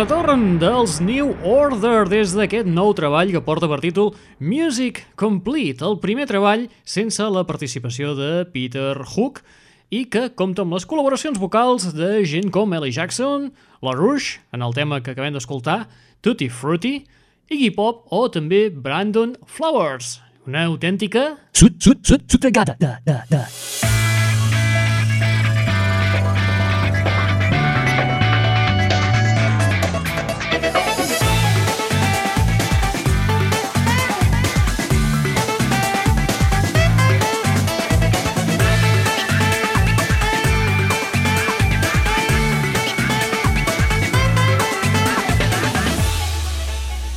retorn dels New Order des d'aquest nou treball que porta per títol Music Complete, el primer treball sense la participació de Peter Hook i que compta amb les col·laboracions vocals de gent com Ellie Jackson, La Rouge, en el tema que acabem d'escoltar, Tutti Frutti, Iggy Pop o també Brandon Flowers, una autèntica... Sud, sud, sud, gata, da, da, da.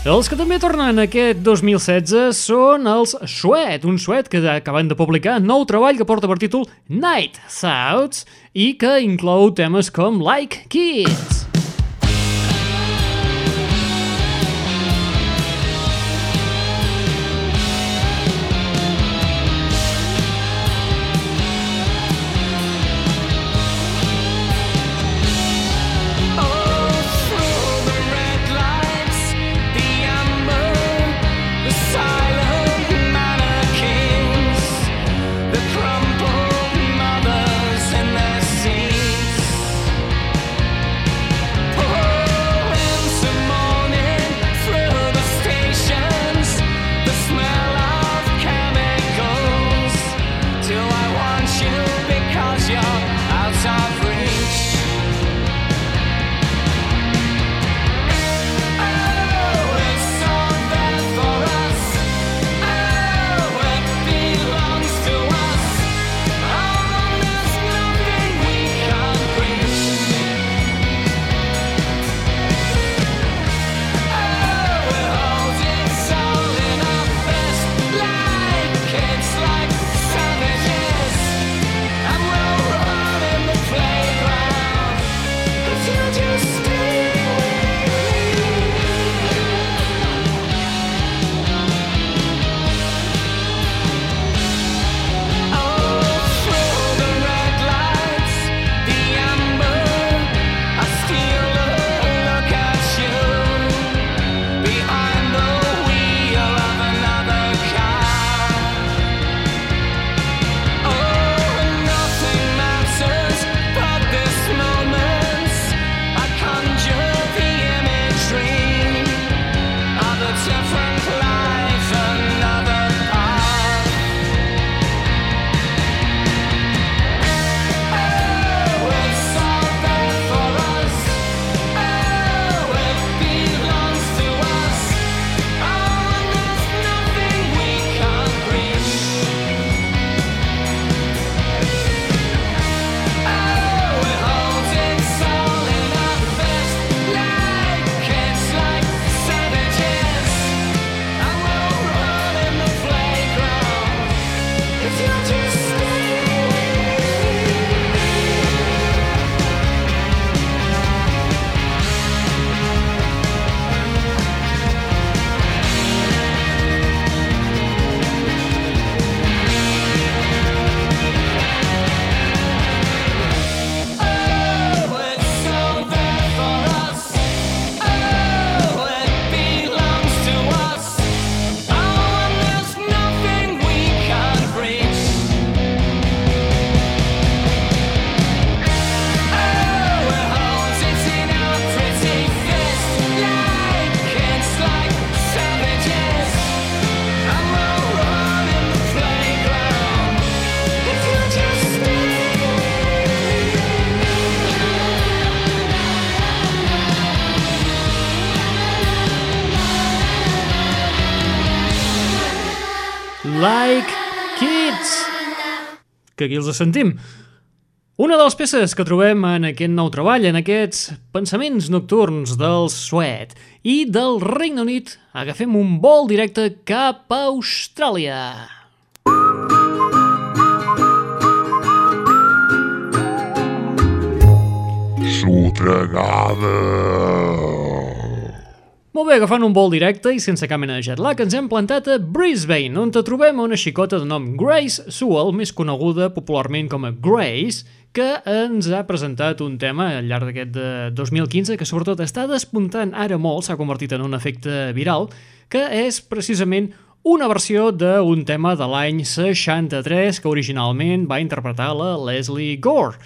Els que també tornen aquest 2016 són els Sweat, un Sweat que acaben de publicar nou treball que porta per títol Night Thoughts i que inclou temes com Like Kids. Que aquí els sentim. Una de les peces que trobem en aquest nou treball, en aquests pensaments nocturns del Sweat i del Regne Unit, agafem un vol directe cap a Austràlia. Sotregada. Molt bé, agafant un vol directe i sense cap mena de jet lag, ens hem plantat a Brisbane, on te trobem una xicota de nom Grace Sewell, més coneguda popularment com a Grace, que ens ha presentat un tema al llarg d'aquest de 2015 que sobretot està despuntant ara molt, s'ha convertit en un efecte viral, que és precisament una versió d'un tema de l'any 63 que originalment va interpretar la Leslie Gore.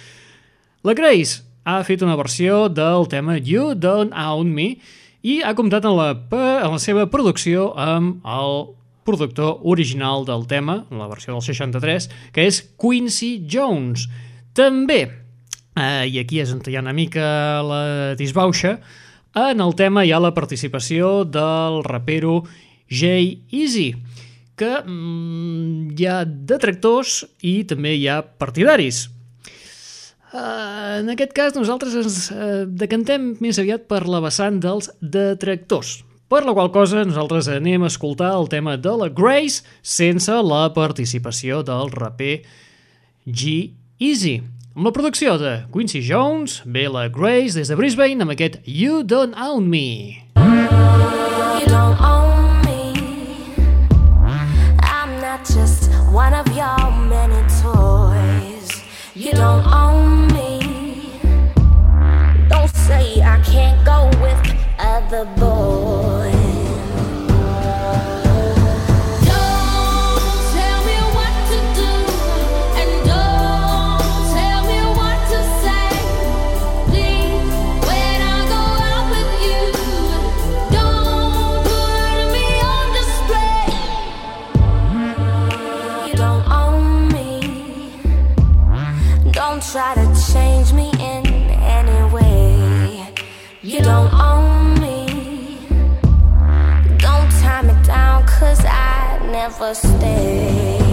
La Grace ha fet una versió del tema You Don't Own Me, i ha comptat en la, en la seva producció amb el productor original del tema, la versió del 63, que és Quincy Jones. També, eh, i aquí és on hi ha una mica la disbauxa, en el tema hi ha la participació del rapero Jay Easy, que mm, hi ha detractors i també hi ha partidaris. Uh, en aquest cas nosaltres ens uh, decantem més aviat per la vessant dels detractors. Per la qual cosa nosaltres anem a escoltar el tema de la Grace sense la participació del raper G-Easy. Amb la producció de Quincy Jones, ve la Grace des de Brisbane amb aquest You Don't Own Me. You don't own me I'm not just one of your many toys You don't own the boy. Never stay.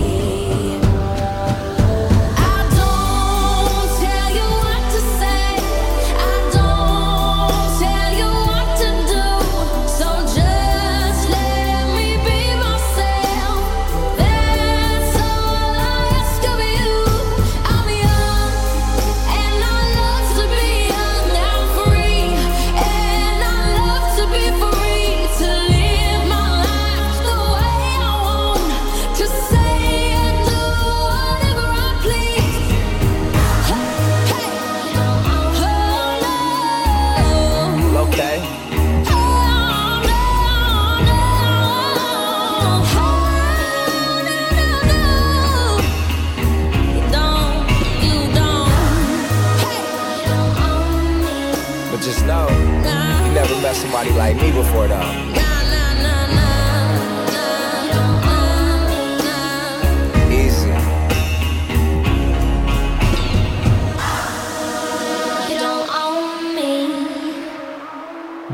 Like me before though.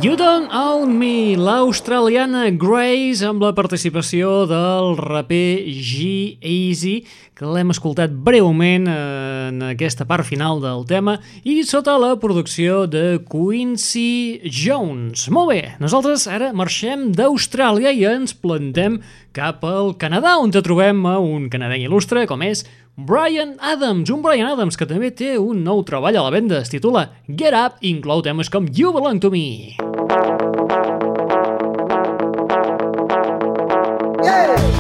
You Don't Own Me, l'australiana Grace amb la participació del raper G-Eazy, que l'hem escoltat breument en aquesta part final del tema, i sota la producció de Quincy Jones. Molt bé, nosaltres ara marxem d'Austràlia i ens plantem cap al Canadà, on trobem a un canadenc il·lustre com és Brian Adams, un Brian Adams que també té un nou treball a la venda, es titula Get Up inclou temes com You Belong To Me. Yeah!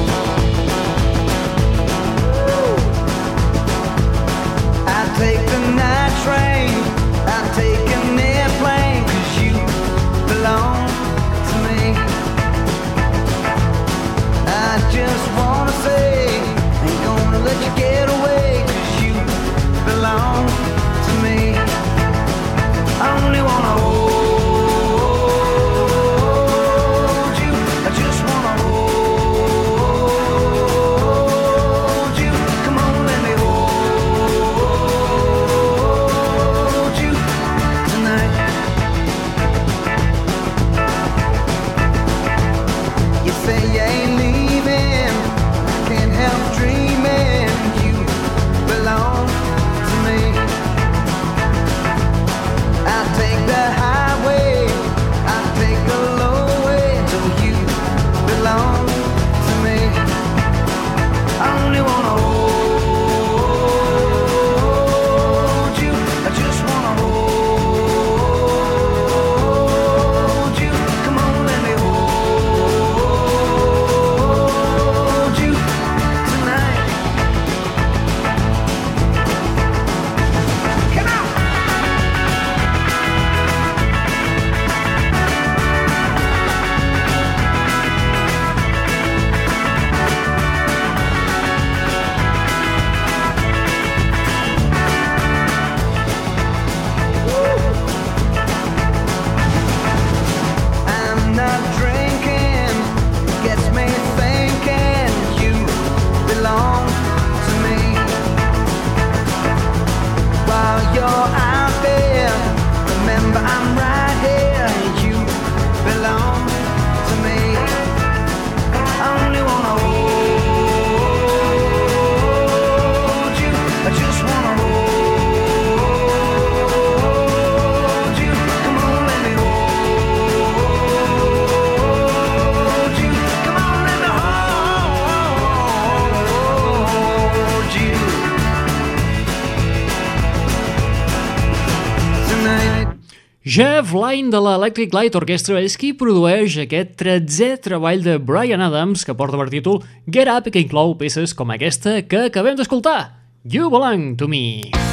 Lynne de l'Electric Light Orchestra és qui produeix aquest 13è treball de Brian Adams que porta per títol Get Up i que inclou peces com aquesta que acabem d'escoltar, You Belong to Me.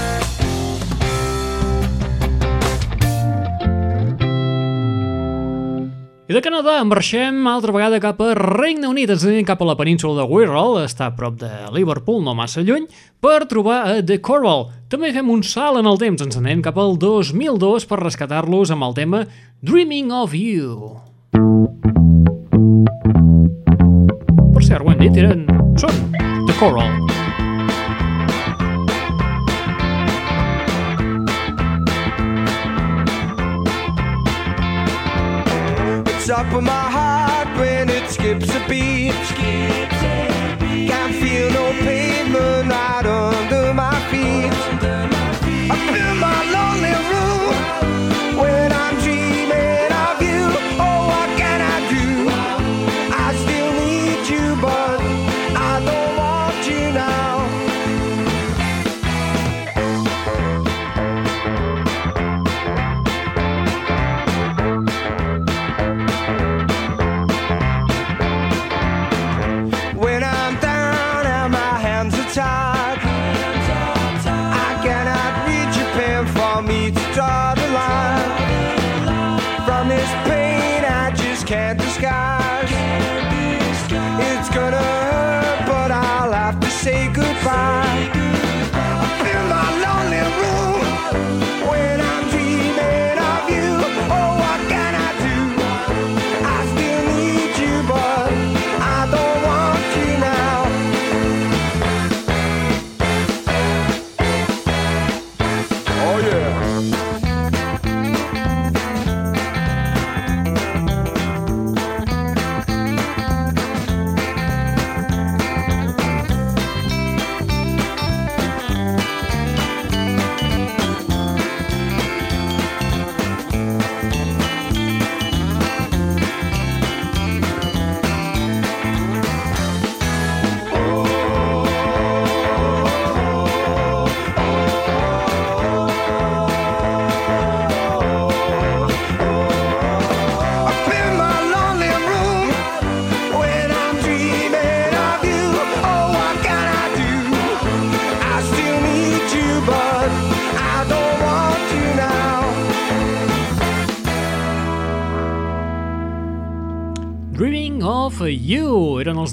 I de Canadà marxem altra vegada cap a Regne Unit, ens anem cap a la península de Wirral, està a prop de Liverpool, no massa lluny, per trobar a The Coral. També fem un salt en el temps, ens anem cap al 2002 per rescatar-los amb el tema Dreaming of You. Per cert, ho hem dit, eren... són The Coral. Top of my heart when it skips a beat. Can't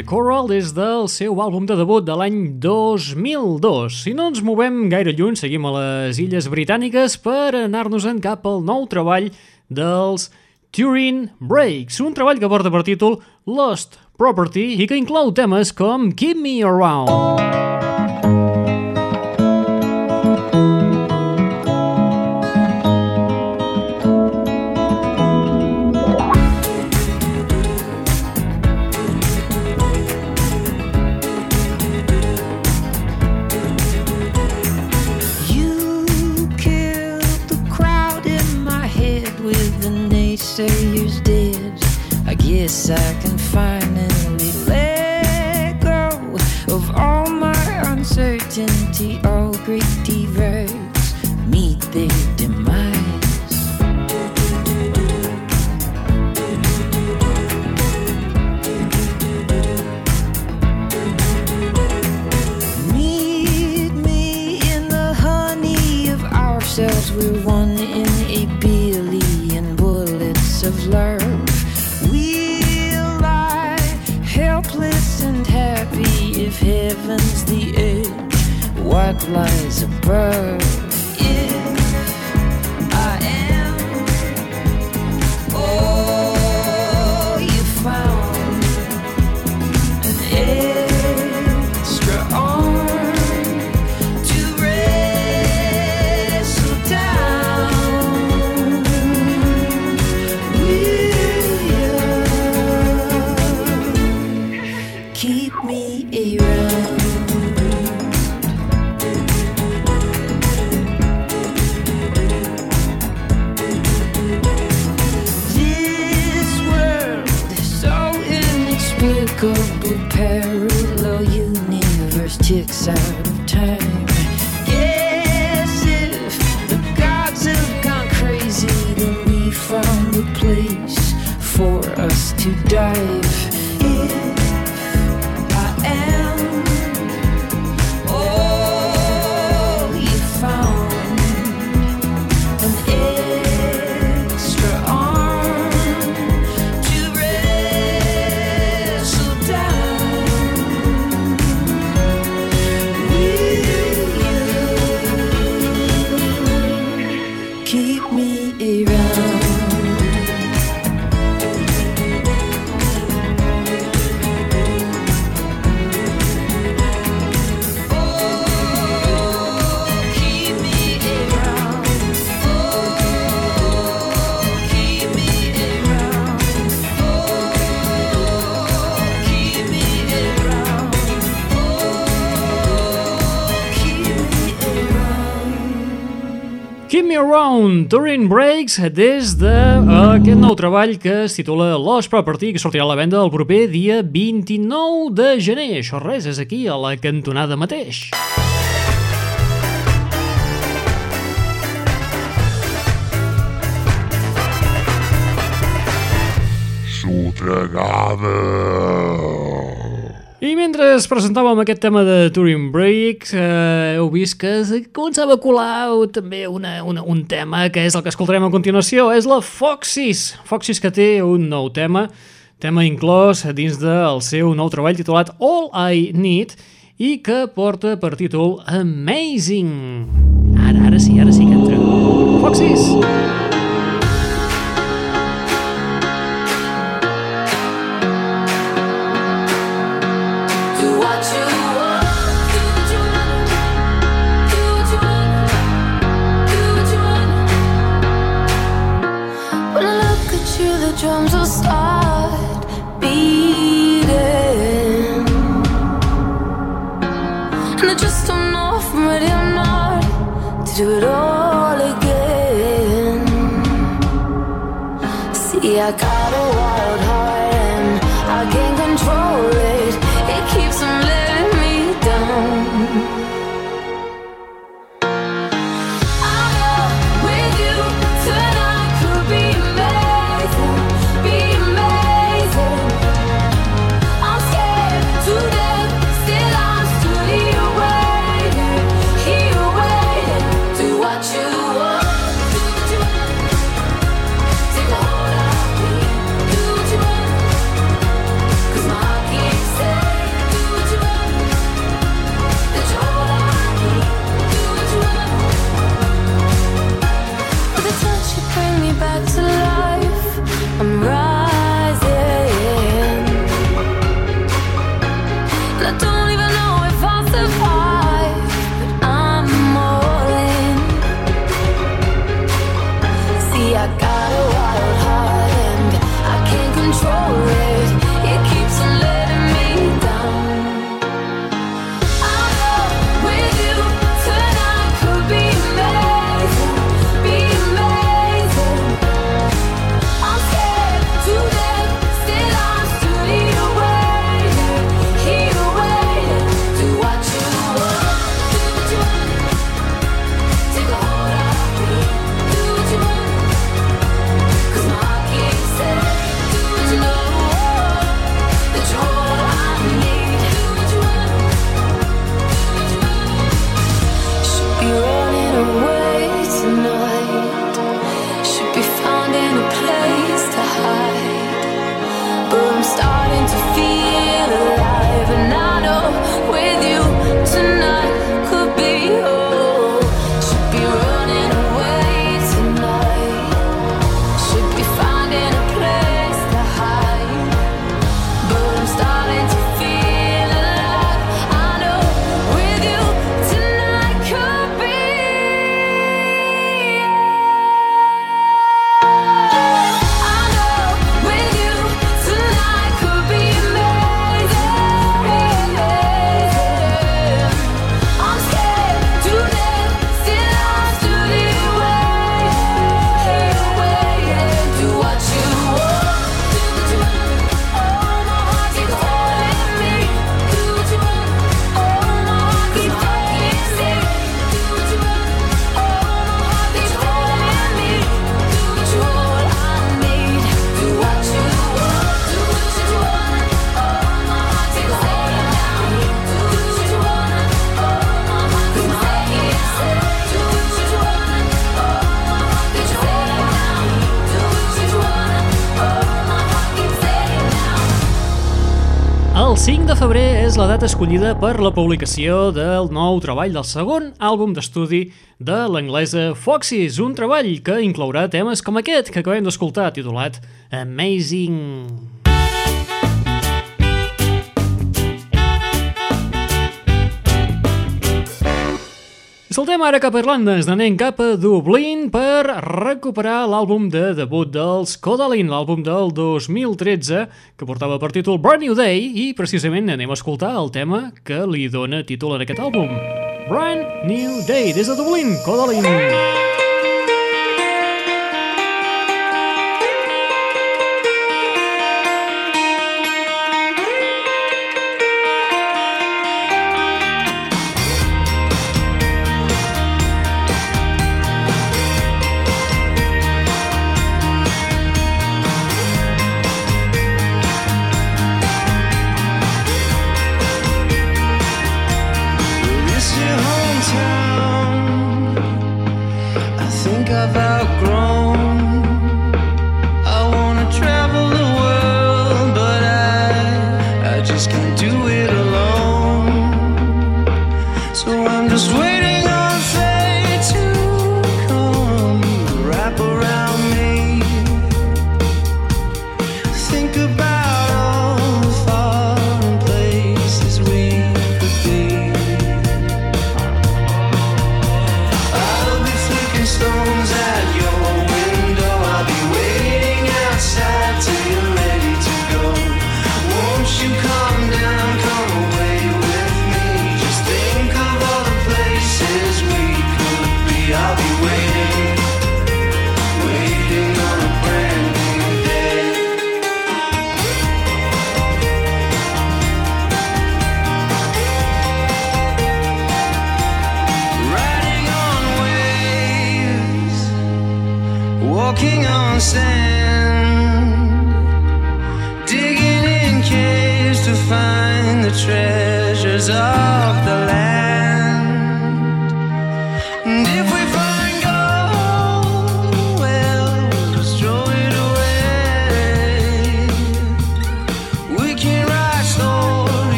The Coral des del seu àlbum de debut de l'any 2002. Si no ens movem gaire lluny, seguim a les Illes Britàniques per anar-nos-en cap al nou treball dels Turin Breaks, un treball que porta per títol Lost Property i que inclou temes com Keep Me Around. To dive. Around. Turing Breaks, des d'aquest nou treball que es titula Lost Property, que sortirà a la venda el proper dia 29 de gener. Això res, és aquí, a la cantonada mateix. Sotregada. I mentre es presentàvem aquest tema de Turing Breaks, eh, heu vist que començava a colar també una, una, un tema que és el que escoltarem a continuació, és la Foxys. Foxys que té un nou tema, tema inclòs dins del seu nou treball titulat All I Need i que porta per títol Amazing. Ara, ara sí, ara sí que entra. Foxys! Do és la data escollida per la publicació del nou treball del segon àlbum d'estudi de l'anglesa Foxys, un treball que inclourà temes com aquest que acabem d'escoltar, titulat Amazing. Saltem ara cap a Irlanda, ens n'anem cap a Dublín per recuperar l'àlbum de debut dels Codalin, l'àlbum del 2013, que portava per títol Brand New Day, i precisament anem a escoltar el tema que li dona títol en aquest àlbum. Brand New Day, des de Dublín, Codalin. Codalin.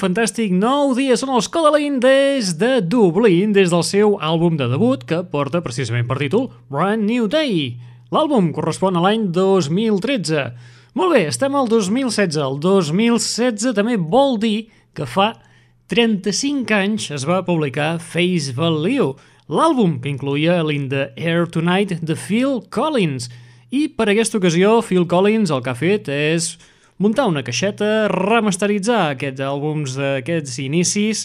Fantàstic nou dia són els Codalin des de Dublín, des del seu àlbum de debut, que porta precisament per títol Brand New Day. L'àlbum correspon a l'any 2013. Molt bé, estem al 2016. El 2016 també vol dir que fa 35 anys es va publicar Face Value, l'àlbum que incluïa l'In the Air Tonight de Phil Collins. I per aquesta ocasió, Phil Collins el que ha fet és muntar una caixeta, remasteritzar aquests àlbums d'aquests inicis,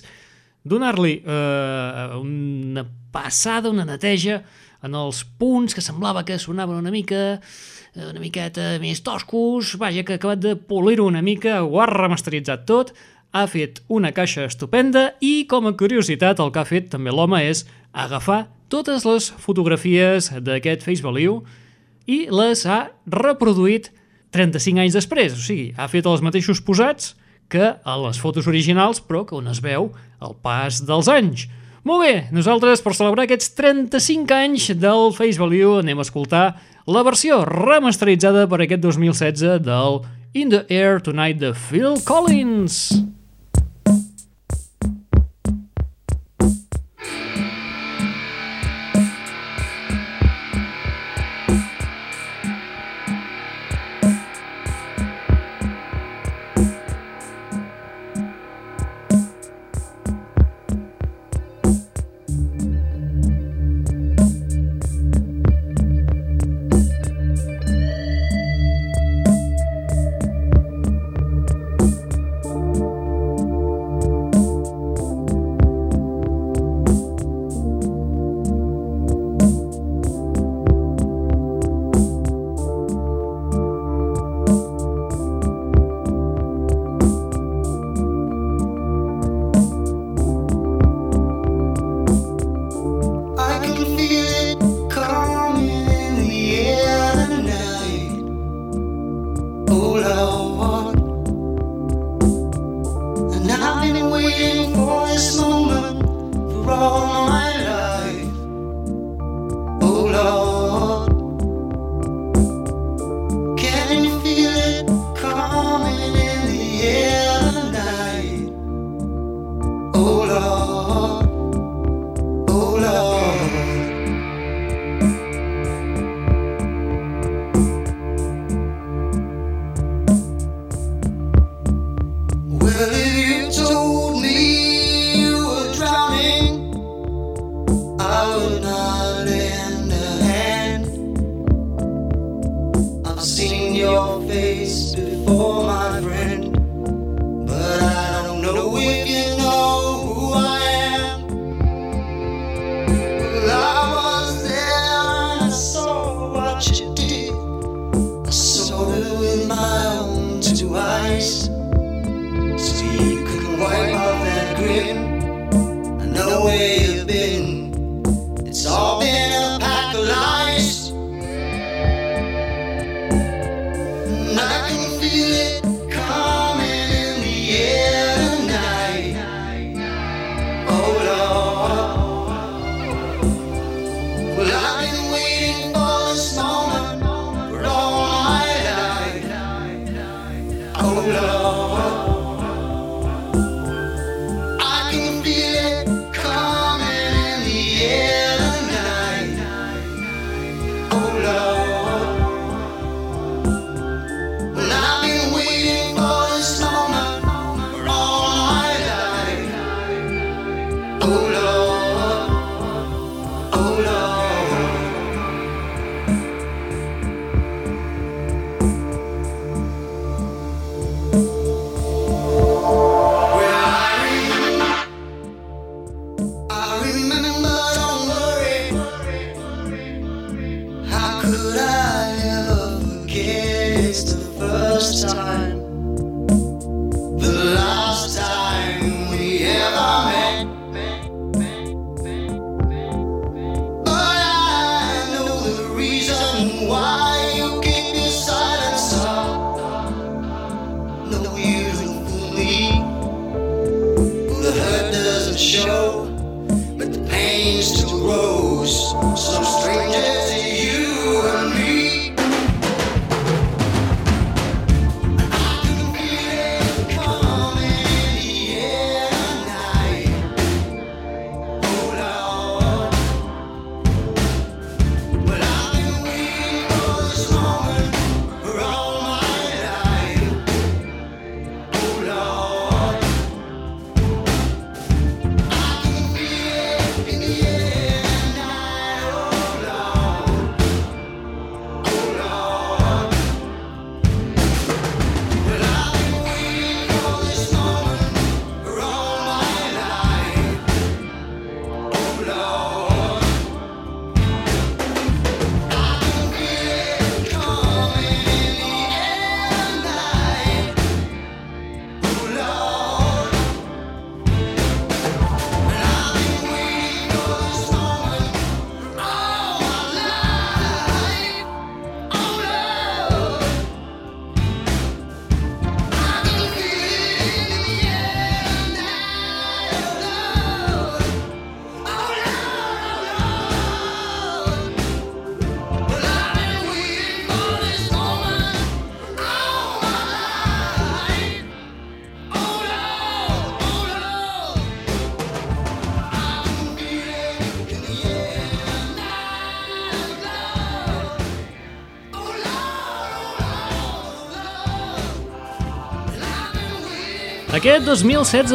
donar-li eh, una passada, una neteja en els punts que semblava que sonaven una mica eh, una miqueta més toscos, vaja, que ha acabat de polir-ho una mica, ho ha remasteritzat tot, ha fet una caixa estupenda i, com a curiositat, el que ha fet també l'home és agafar totes les fotografies d'aquest Face Value i les ha reproduït 35 anys després, o sigui, ha fet els mateixos posats que a les fotos originals, però que on es veu el pas dels anys. Molt bé, nosaltres per celebrar aquests 35 anys del Face Value anem a escoltar la versió remasteritzada per aquest 2016 del In the Air Tonight de Phil Collins.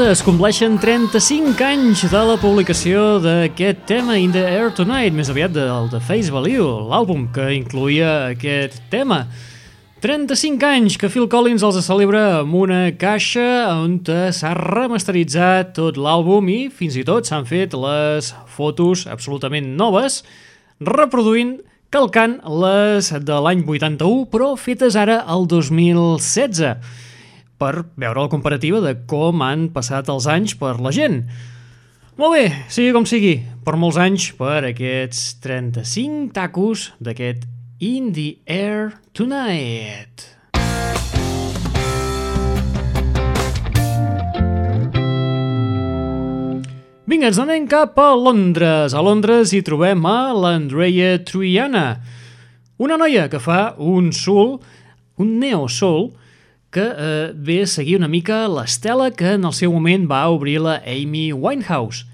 Es compleixen 35 anys de la publicació d'aquest tema In the Air Tonight, més aviat del The Face Value, l'àlbum que incluïa aquest tema. 35 anys que Phil Collins els celebra amb una caixa on s'ha remasteritzat tot l'àlbum i fins i tot s'han fet les fotos absolutament noves, reproduint, calcant les de l'any 81, però fetes ara al 2016 per veure la comparativa de com han passat els anys per la gent. Molt bé, sigui com sigui, per molts anys per aquests 35 tacos d'aquest In the Air Tonight. Vinga, ens anem cap a Londres. A Londres hi trobem a l'Andrea Triana, una noia que fa un soul, un neo-soul, que eh, ve a seguir una mica l'estela que en el seu moment va obrir la Amy Winehouse.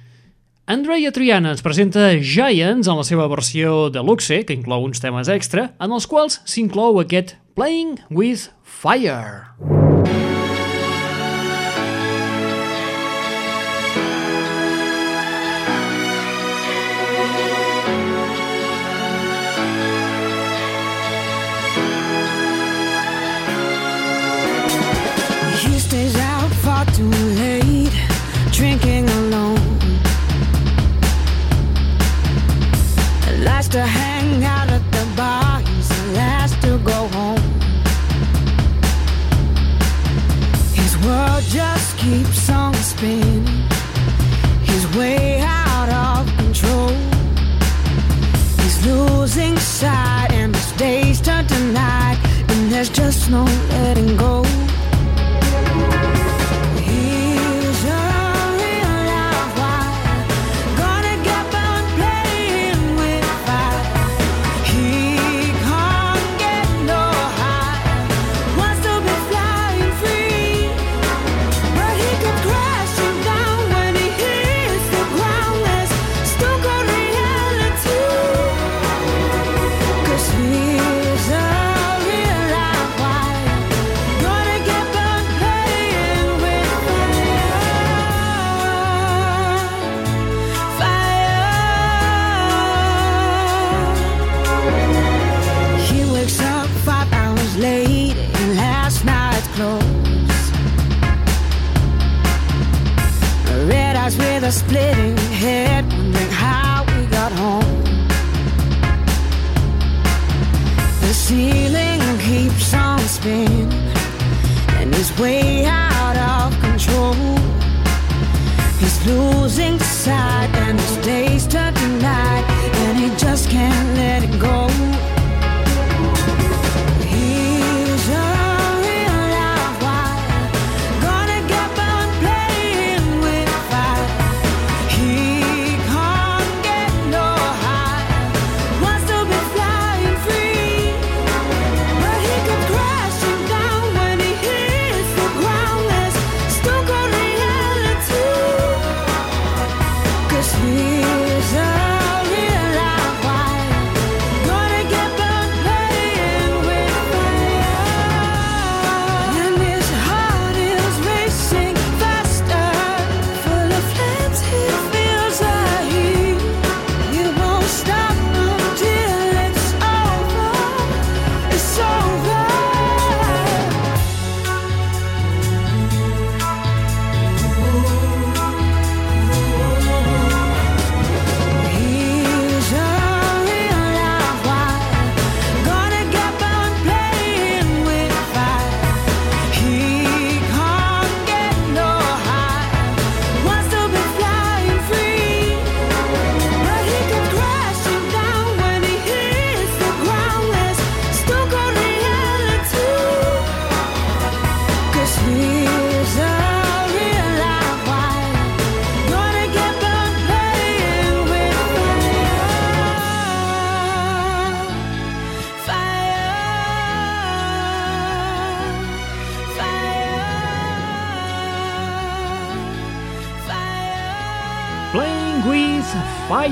Andrea Triana ens presenta Giants en la seva versió deluxe, que inclou uns temes extra, en els quals s'inclou aquest Playing with Fire. He drinking alone. Likes to hang out at the bar, he's the last to go home. His world just keeps on spinning, he's way out of control. He's losing sight, and his days turn to night, and there's just no letting go.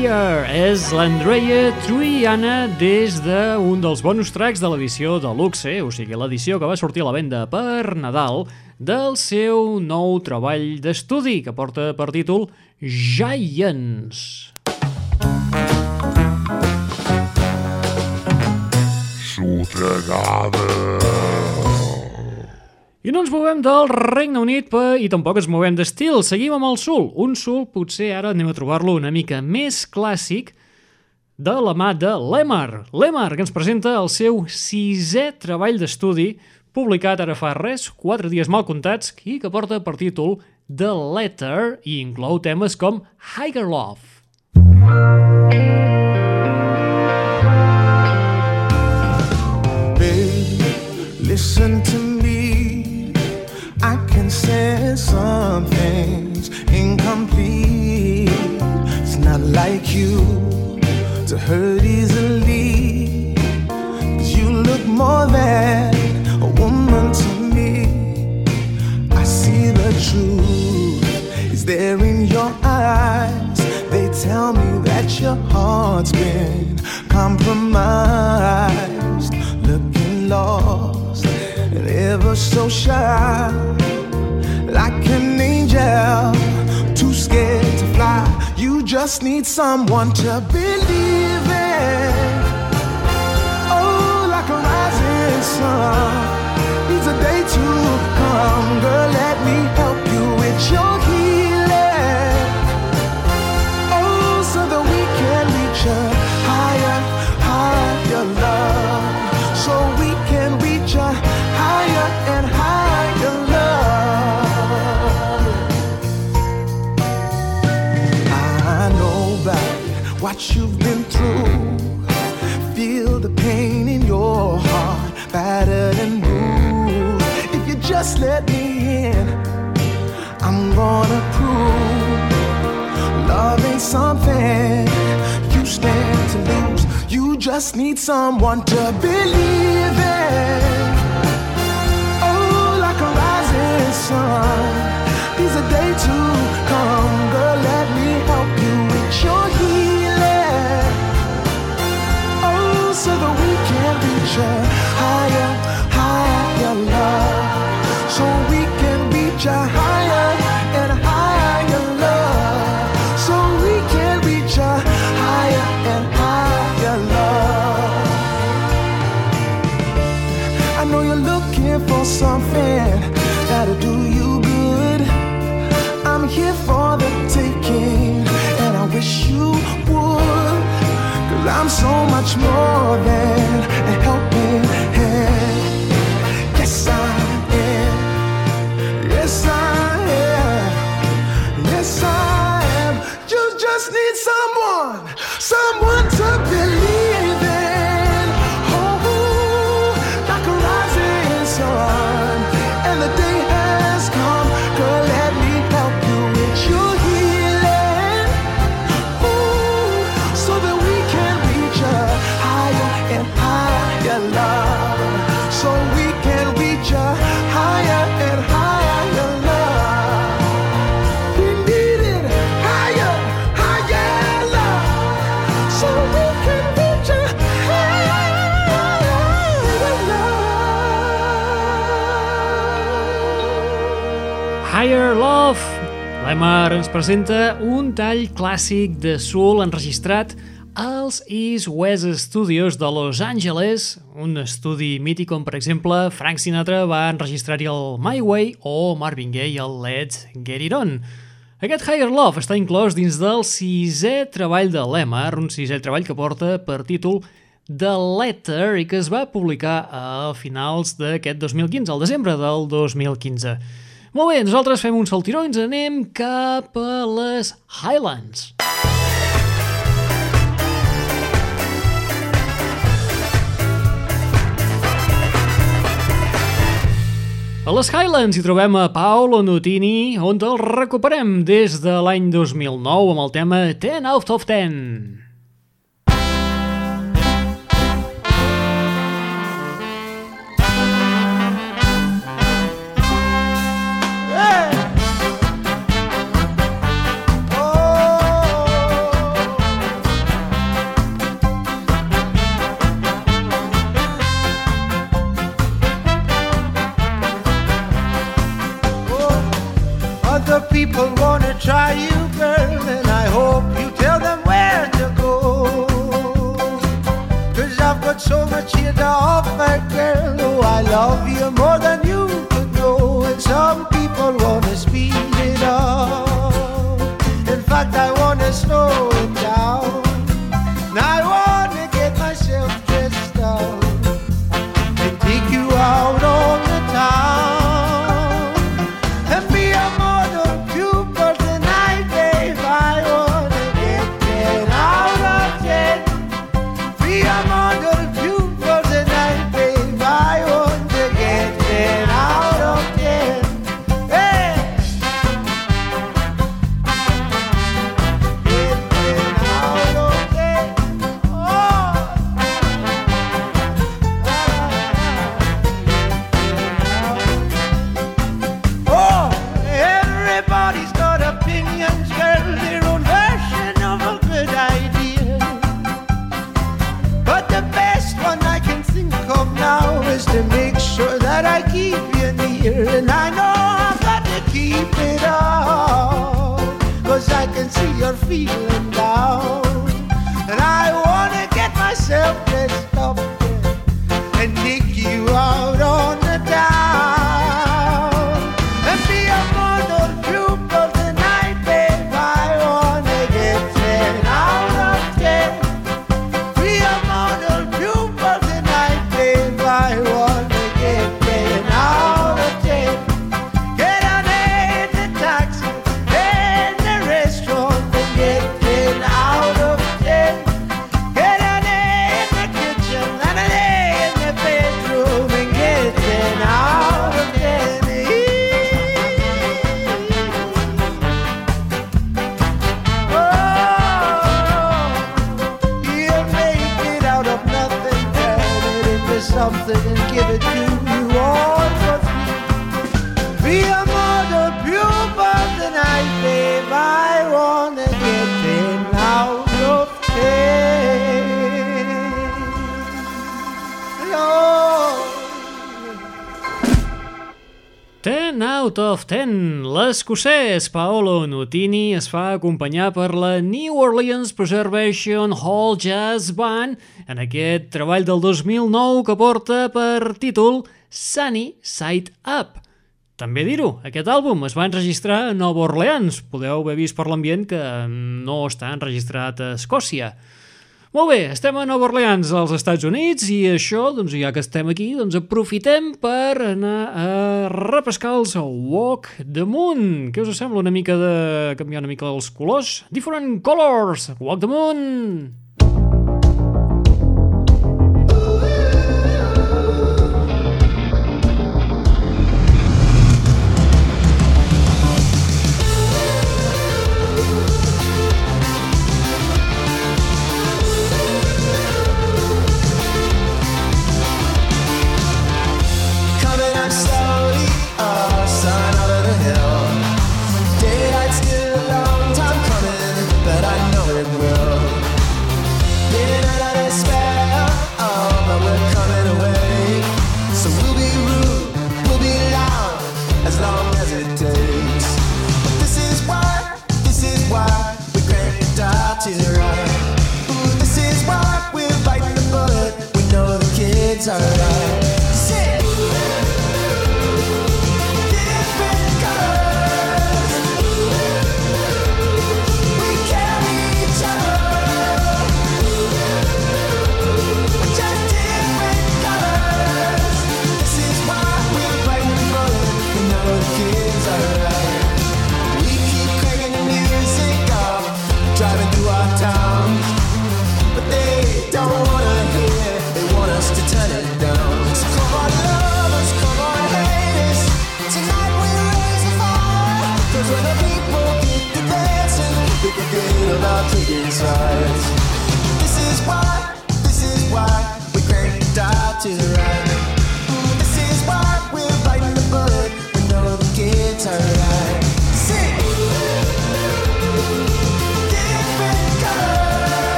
Fire és l'Andrea Triana des d'un dels bonus tracks de l'edició de Luxe, o sigui, l'edició que va sortir a la venda per Nadal del seu nou treball d'estudi que porta per títol Giants. I no ens movem del Regne Unit pe, i tampoc ens movem d'estil. Seguim amb el sul. Un sul, potser ara anem a trobar-lo una mica més clàssic, de la mà de Lemar. Lemar, que ens presenta el seu sisè treball d'estudi, publicat ara fa res, quatre dies mal comptats, i que porta per títol The Letter i inclou temes com Higher Love. Listen to. Can some things incomplete. It's not like you to hurt easily. Cause you look more than a woman to me. I see the truth is there in your eyes. They tell me that your heart's been compromised, looking lost and ever so shy, like an angel, too scared to fly. You just need someone to believe in. Oh, like a rising sun needs a day to come. Girl, need someone to believe Lemar ens presenta un tall clàssic de soul enregistrat als East West Studios de Los Angeles, un estudi mític on, per exemple, Frank Sinatra va enregistrar-hi el My Way o Marvin Gaye el Let's Get It On. Aquest Higher Love està inclòs dins del sisè treball de Lemar, un sisè treball que porta per títol The Letter i que es va publicar a finals d'aquest 2015, al desembre del 2015. Molt bé, nosaltres fem un saltiró i ens anem cap a les Highlands. A les Highlands hi trobem a Paolo Nutini, on el recuperem des de l'any 2009 amb el tema 10 out of 10. try you, girl, and I hope you tell them where to go. Cause I've got so much here to offer, girl. Oh, I love you more than you could know. And some people wanna speed it up. In fact, I wanna slow escocès Paolo Nutini es fa acompanyar per la New Orleans Preservation Hall Jazz Band en aquest treball del 2009 que porta per títol Sunny Side Up. També dir-ho, aquest àlbum es va enregistrar a Nova Orleans. Podeu haver vist per l'ambient que no està enregistrat a Escòcia. Molt bé, estem a Nova Orleans, als Estats Units, i això, doncs, ja que estem aquí, doncs aprofitem per anar a repescar els Walk the Moon. Què us sembla una mica de canviar una mica els colors? Different Colors, Walk the Moon!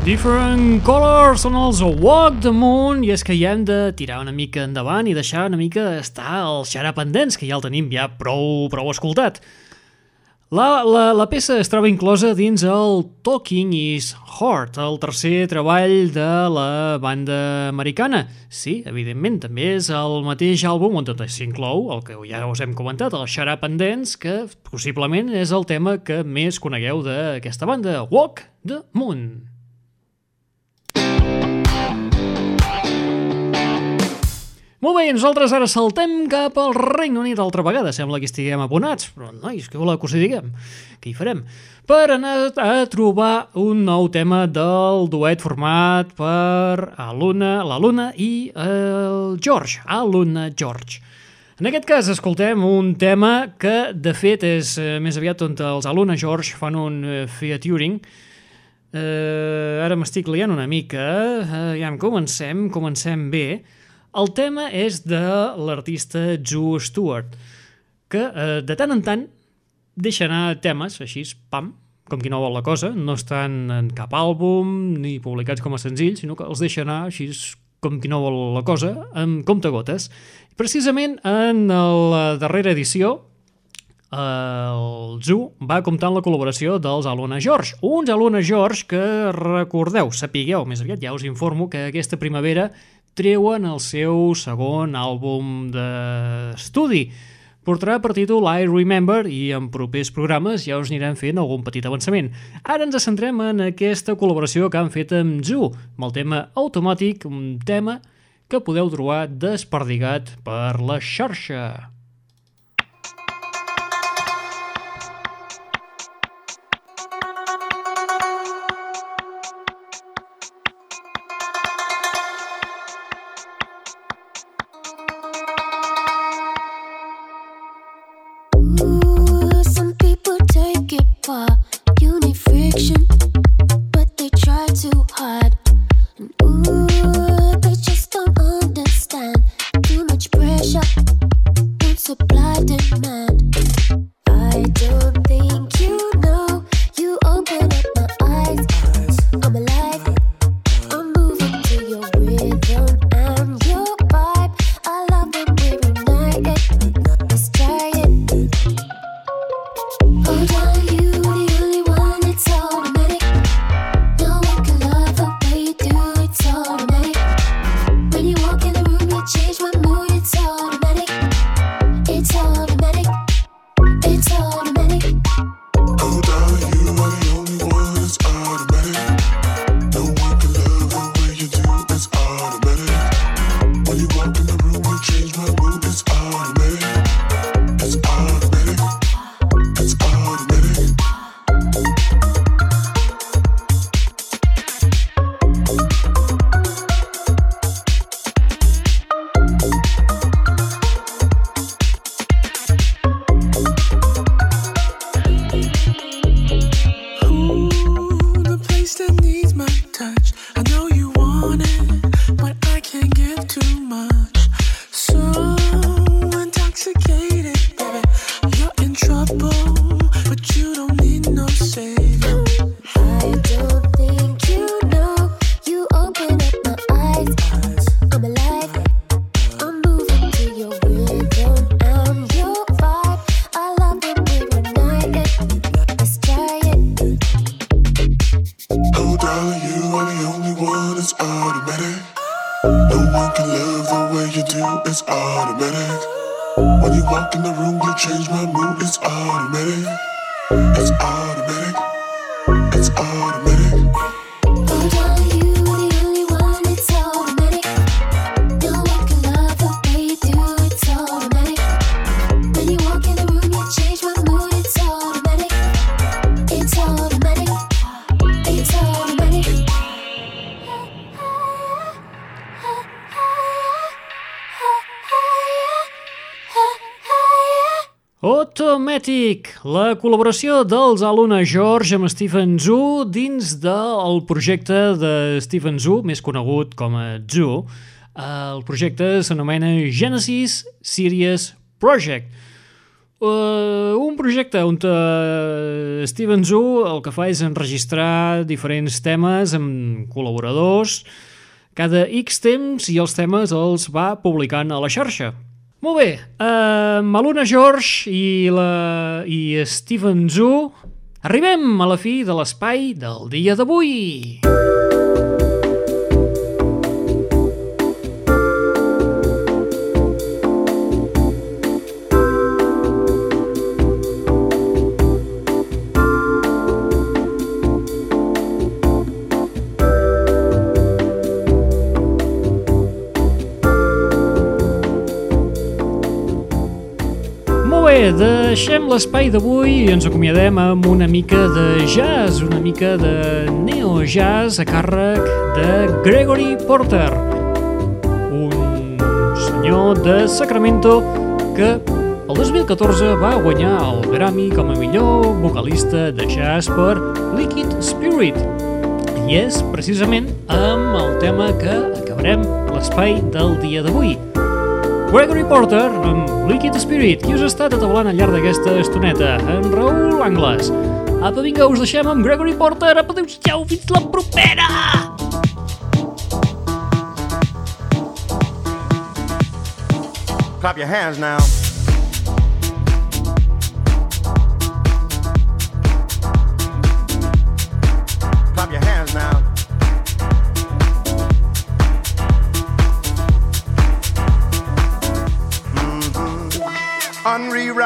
Different Colors són els Walk the Moon i és que ja hem de tirar una mica endavant i deixar una mica estar el xarà pendents, que ja el tenim ja prou, prou escoltat. La, la, la peça es troba inclosa dins el Talking is Hard, el tercer treball de la banda americana. Sí, evidentment, també és el mateix àlbum on tot s'inclou, el que ja us hem comentat, el and Dance, que possiblement és el tema que més conegueu d'aquesta banda, Walk the Moon. Molt bé, nosaltres ara saltem cap al Regne Unit altra vegada. Sembla que estiguem abonats, però nois, què voleu que us hi diguem? Què hi farem? Per anar a trobar un nou tema del duet format per Aluna, la Luna i el George, Aluna George. En aquest cas escoltem un tema que de fet és eh, més aviat on els Aluna George fan un eh, featuring eh, ara m'estic liant una mica eh, ja em comencem, comencem bé el tema és de l'artista Joe Stewart, que eh, de tant en tant deixa anar temes així, pam, com qui no vol la cosa, no estan en cap àlbum ni publicats com a senzills, sinó que els deixa anar així com qui no vol la cosa, amb comptagotes. Precisament en la darrera edició, el Zoo va comptar amb la col·laboració dels Alona George. Uns Alona George que, recordeu, sapigueu, més aviat ja us informo que aquesta primavera treuen el seu segon àlbum d'estudi. Portarà per títol I Remember i en propers programes ja us anirem fent algun petit avançament. Ara ens centrem en aquesta col·laboració que han fet amb Zoo, amb el tema automàtic, un tema que podeu trobar desperdigat per la xarxa. Walk in the room, you change my mood. It's automatic. It's automatic. It's automatic. Automatic, la col·laboració dels Aluna George amb Stephen Zhu dins del projecte de Stephen Zhu, més conegut com a Zhu. El projecte s'anomena Genesis Series Project. Uh, un projecte on uh, Steven Zhu el que fa és enregistrar diferents temes amb col·laboradors cada X temps i els temes els va publicant a la xarxa. Molt bé, uh, Maluna George i, la, i Steven Zhu arribem a la fi de l'espai del dia d'avui. Molt deixem l'espai d'avui i ens acomiadem amb una mica de jazz, una mica de neo-jazz a càrrec de Gregory Porter, un senyor de Sacramento que el 2014 va guanyar el Grammy com a millor vocalista de jazz per Liquid Spirit. I és precisament amb el tema que acabarem l'espai del dia d'avui. Gregory Porter amb Liquid Spirit, qui us ha estat atablant al llarg d'aquesta estoneta? En Raül Angles. Apa, vinga, us deixem amb Gregory Porter. Apa, adéu-siau, fins la propera! Clap your hands now.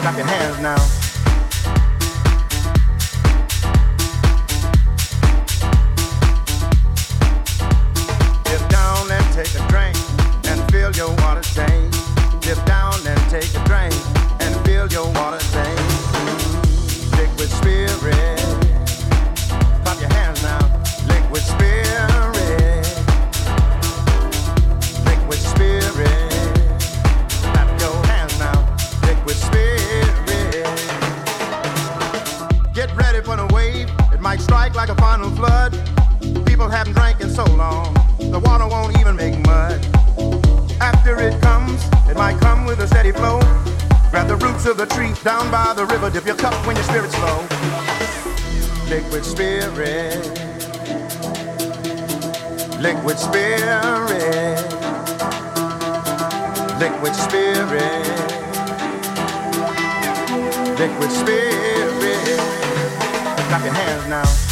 Clap your hands now. Liquid spirit, liquid spirit, liquid spirit. Clap your hands now.